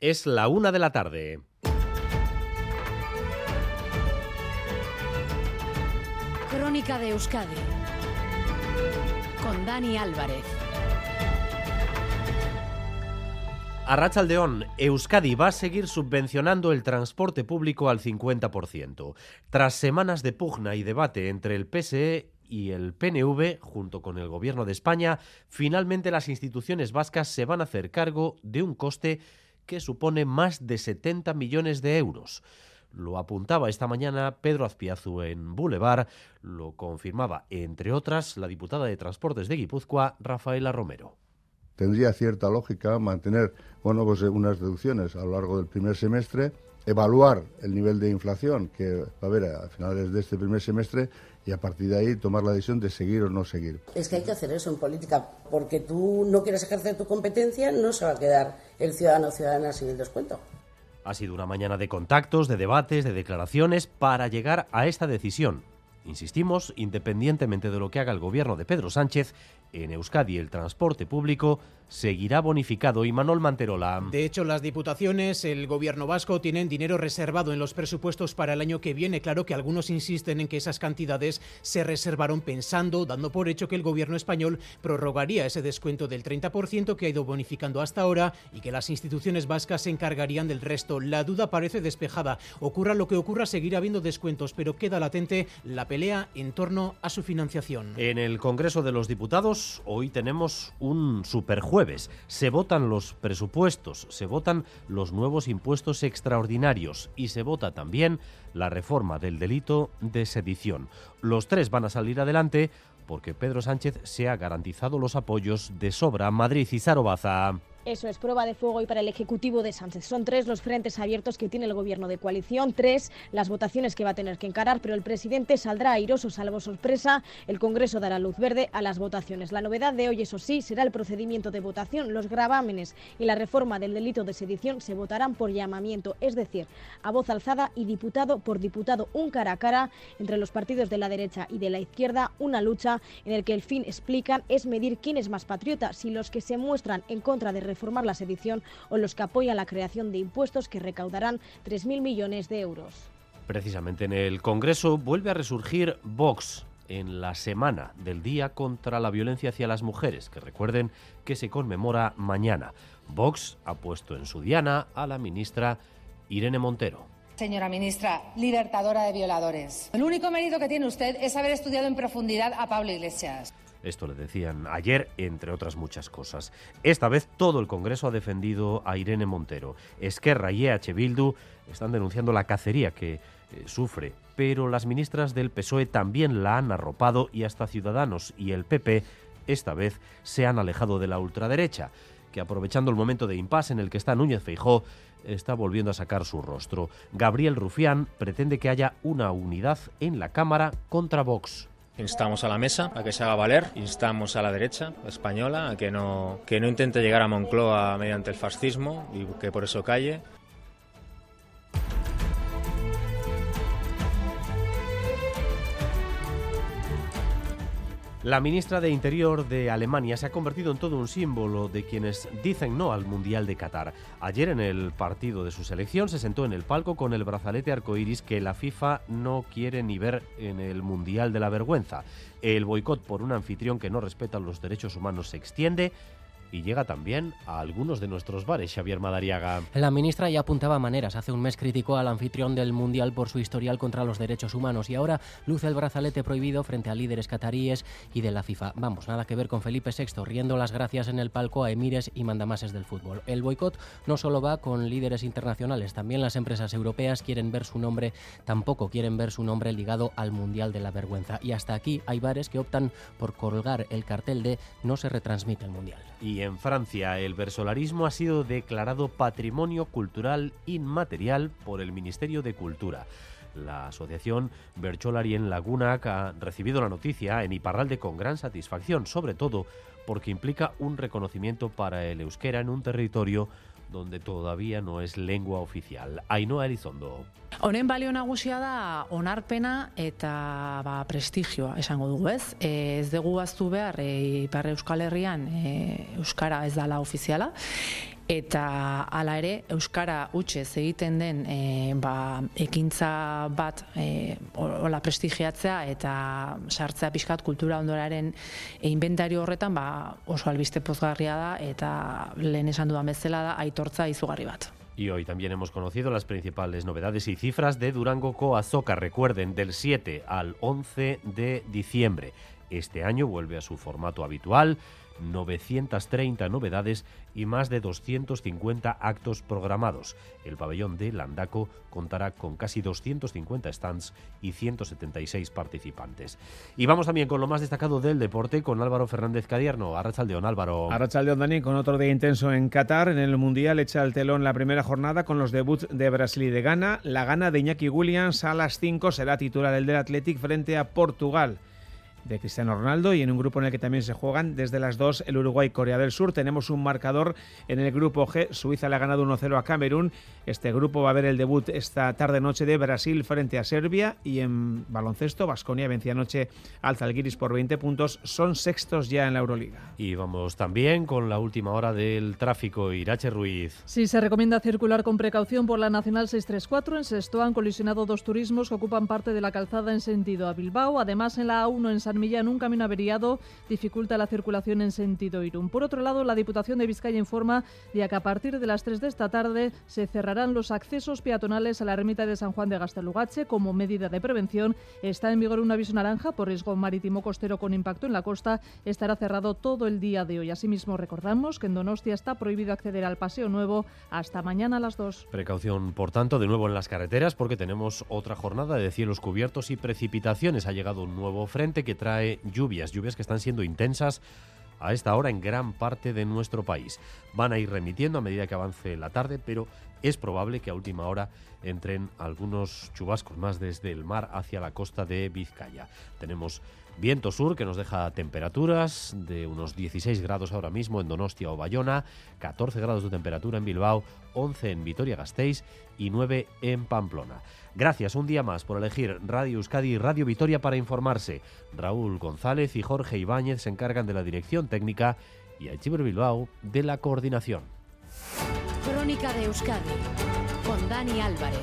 Es la una de la tarde. Crónica de Euskadi con Dani Álvarez. A Rachaldeón, Euskadi va a seguir subvencionando el transporte público al 50%. Tras semanas de pugna y debate entre el PSE y el PNV, junto con el Gobierno de España, finalmente las instituciones vascas se van a hacer cargo de un coste que supone más de 70 millones de euros. Lo apuntaba esta mañana Pedro Azpiazu en Boulevard, lo confirmaba, entre otras, la diputada de Transportes de Guipúzcoa, Rafaela Romero. Tendría cierta lógica mantener bueno, pues, unas deducciones a lo largo del primer semestre, evaluar el nivel de inflación que va a haber a finales de este primer semestre y a partir de ahí tomar la decisión de seguir o no seguir. Es que hay que hacer eso en política, porque tú no quieres ejercer tu competencia, no se va a quedar el ciudadano o ciudadana sin el descuento. Ha sido una mañana de contactos, de debates, de declaraciones para llegar a esta decisión. Insistimos, independientemente de lo que haga el gobierno de Pedro Sánchez, en Euskadi el transporte público seguirá bonificado y Manuel Manterola. De hecho, las diputaciones, el gobierno vasco tienen dinero reservado en los presupuestos para el año que viene. Claro que algunos insisten en que esas cantidades se reservaron pensando, dando por hecho que el gobierno español prorrogaría ese descuento del 30% que ha ido bonificando hasta ahora y que las instituciones vascas se encargarían del resto. La duda parece despejada. Ocurra lo que ocurra, seguirá habiendo descuentos, pero queda latente la pelea en torno a su financiación. En el Congreso de los Diputados hoy tenemos un superjuego jueves. Se votan los presupuestos, se votan los nuevos impuestos extraordinarios y se vota también la reforma del delito de sedición. Los tres van a salir adelante porque Pedro Sánchez se ha garantizado los apoyos de sobra Madrid y Sarobaza. Eso es prueba de fuego y para el Ejecutivo de Sánchez. Son tres los frentes abiertos que tiene el gobierno de coalición, tres las votaciones que va a tener que encarar, pero el presidente saldrá airoso salvo sorpresa. El Congreso dará luz verde a las votaciones. La novedad de hoy, eso sí, será el procedimiento de votación. Los gravámenes y la reforma del delito de sedición se votarán por llamamiento, es decir, a voz alzada y diputado por diputado, un cara a cara entre los partidos de la derecha y de la izquierda, una lucha en el que el fin, explican, es medir quién es más patriota, si los que se muestran en contra de reformar la sedición o los que apoyan la creación de impuestos que recaudarán 3.000 millones de euros. Precisamente en el Congreso vuelve a resurgir Vox en la semana del Día contra la Violencia hacia las Mujeres, que recuerden que se conmemora mañana. Vox ha puesto en su diana a la ministra Irene Montero. Señora ministra, libertadora de violadores. El único mérito que tiene usted es haber estudiado en profundidad a Pablo Iglesias. Esto le decían ayer, entre otras muchas cosas. Esta vez todo el Congreso ha defendido a Irene Montero. Esquerra y EH Bildu están denunciando la cacería que eh, sufre, pero las ministras del PSOE también la han arropado y hasta Ciudadanos y el PP esta vez se han alejado de la ultraderecha, que aprovechando el momento de impasse en el que está Núñez Feijó, está volviendo a sacar su rostro. Gabriel Rufián pretende que haya una unidad en la Cámara contra Vox. Instamos a la mesa a que se haga valer, instamos a la derecha española a que no, que no intente llegar a Moncloa mediante el fascismo y que por eso calle. La ministra de Interior de Alemania se ha convertido en todo un símbolo de quienes dicen no al Mundial de Qatar. Ayer en el partido de su selección se sentó en el palco con el brazalete arcoíris que la FIFA no quiere ni ver en el Mundial de la Vergüenza. El boicot por un anfitrión que no respeta los derechos humanos se extiende y llega también a algunos de nuestros bares, Xavier Madariaga. La ministra ya apuntaba maneras. Hace un mes criticó al anfitrión del Mundial por su historial contra los derechos humanos y ahora luce el brazalete prohibido frente a líderes cataríes y de la FIFA. Vamos, nada que ver con Felipe VI riendo las gracias en el palco a emires y mandamases del fútbol. El boicot no solo va con líderes internacionales, también las empresas europeas quieren ver su nombre, tampoco quieren ver su nombre ligado al Mundial de la Vergüenza. Y hasta aquí hay bares que optan por colgar el cartel de no se retransmite el Mundial. Y en Francia, el versolarismo ha sido declarado Patrimonio Cultural Inmaterial por el Ministerio de Cultura. La asociación en Laguna ha recibido la noticia en Iparralde con gran satisfacción, sobre todo porque implica un reconocimiento para el euskera en un territorio donde todavía no es lengua oficial. Ainhoa Elizondo. Honen balio nagusia da onarpena eta ba, prestigioa esango dugu ez. E, ez dugu aztu behar e, Ipar Euskal Herrian e, Euskara ez dala ofiziala. Eta hala ere euskara utxez egiten den e, ba, ekintza bat e, hola prestigiatzea eta sartzea pixkat kultura ondoraren e, inventario horretan ba, oso albiste pozgarria da eta lehen esan dudan bezala da aitortza izugarri bat. Y hoy también hemos conocido las principales novedades y cifras de Durango Coazoca. Recuerden, del 7 al 11 de diciembre. Este año vuelve a su formato habitual 930 novedades y más de 250 actos programados. El pabellón de Landaco contará con casi 250 stands y 176 participantes. Y vamos también con lo más destacado del deporte con Álvaro Fernández Cadierno. Arrachaldeón, Álvaro. Arrachaldeón, Dani, con otro día intenso en Qatar. En el Mundial echa el telón la primera jornada con los debuts de Brasil y de Ghana. La gana de Iñaki Williams a las 5 será titular el del Athletic frente a Portugal de Cristiano Ronaldo y en un grupo en el que también se juegan desde las dos el Uruguay Corea del Sur. Tenemos un marcador en el grupo G. Suiza le ha ganado 1-0 a Camerún. Este grupo va a ver el debut esta tarde noche de Brasil frente a Serbia y en baloncesto Vasconia vencía anoche al Zalgiris por 20 puntos. Son sextos ya en la Euroliga. Y vamos también con la última hora del tráfico. Irache Ruiz. Sí, se recomienda circular con precaución por la Nacional 634. En Sesto han colisionado dos turismos que ocupan parte de la calzada en sentido a Bilbao. Además, en la A1 en San Millán un camino averiado dificulta la circulación en sentido Irún. Por otro lado, la Diputación de Vizcaya informa de que a partir de las 3 de esta tarde se cerrarán los accesos peatonales a la ermita de San Juan de Gastalugache como medida de prevención. Está en vigor un aviso naranja por riesgo marítimo costero con impacto en la costa. Estará cerrado todo el día de hoy. Asimismo, recordamos que en Donostia está prohibido acceder al Paseo Nuevo hasta mañana a las 2. Precaución, por tanto, de nuevo en las carreteras porque tenemos otra jornada de cielos cubiertos y precipitaciones. Ha llegado un nuevo frente que trae lluvias, lluvias que están siendo intensas a esta hora en gran parte de nuestro país. Van a ir remitiendo a medida que avance la tarde, pero es probable que a última hora entren algunos chubascos más desde el mar hacia la costa de Vizcaya. Tenemos viento sur que nos deja temperaturas de unos 16 grados ahora mismo en Donostia o Bayona, 14 grados de temperatura en Bilbao, 11 en Vitoria-Gasteiz y 9 en Pamplona. Gracias un día más por elegir Radio Euskadi y Radio Vitoria para informarse. Raúl González y Jorge Ibáñez se encargan de la dirección técnica y Aichiber Bilbao de la coordinación. Crónica de Euskadi con Dani Álvarez.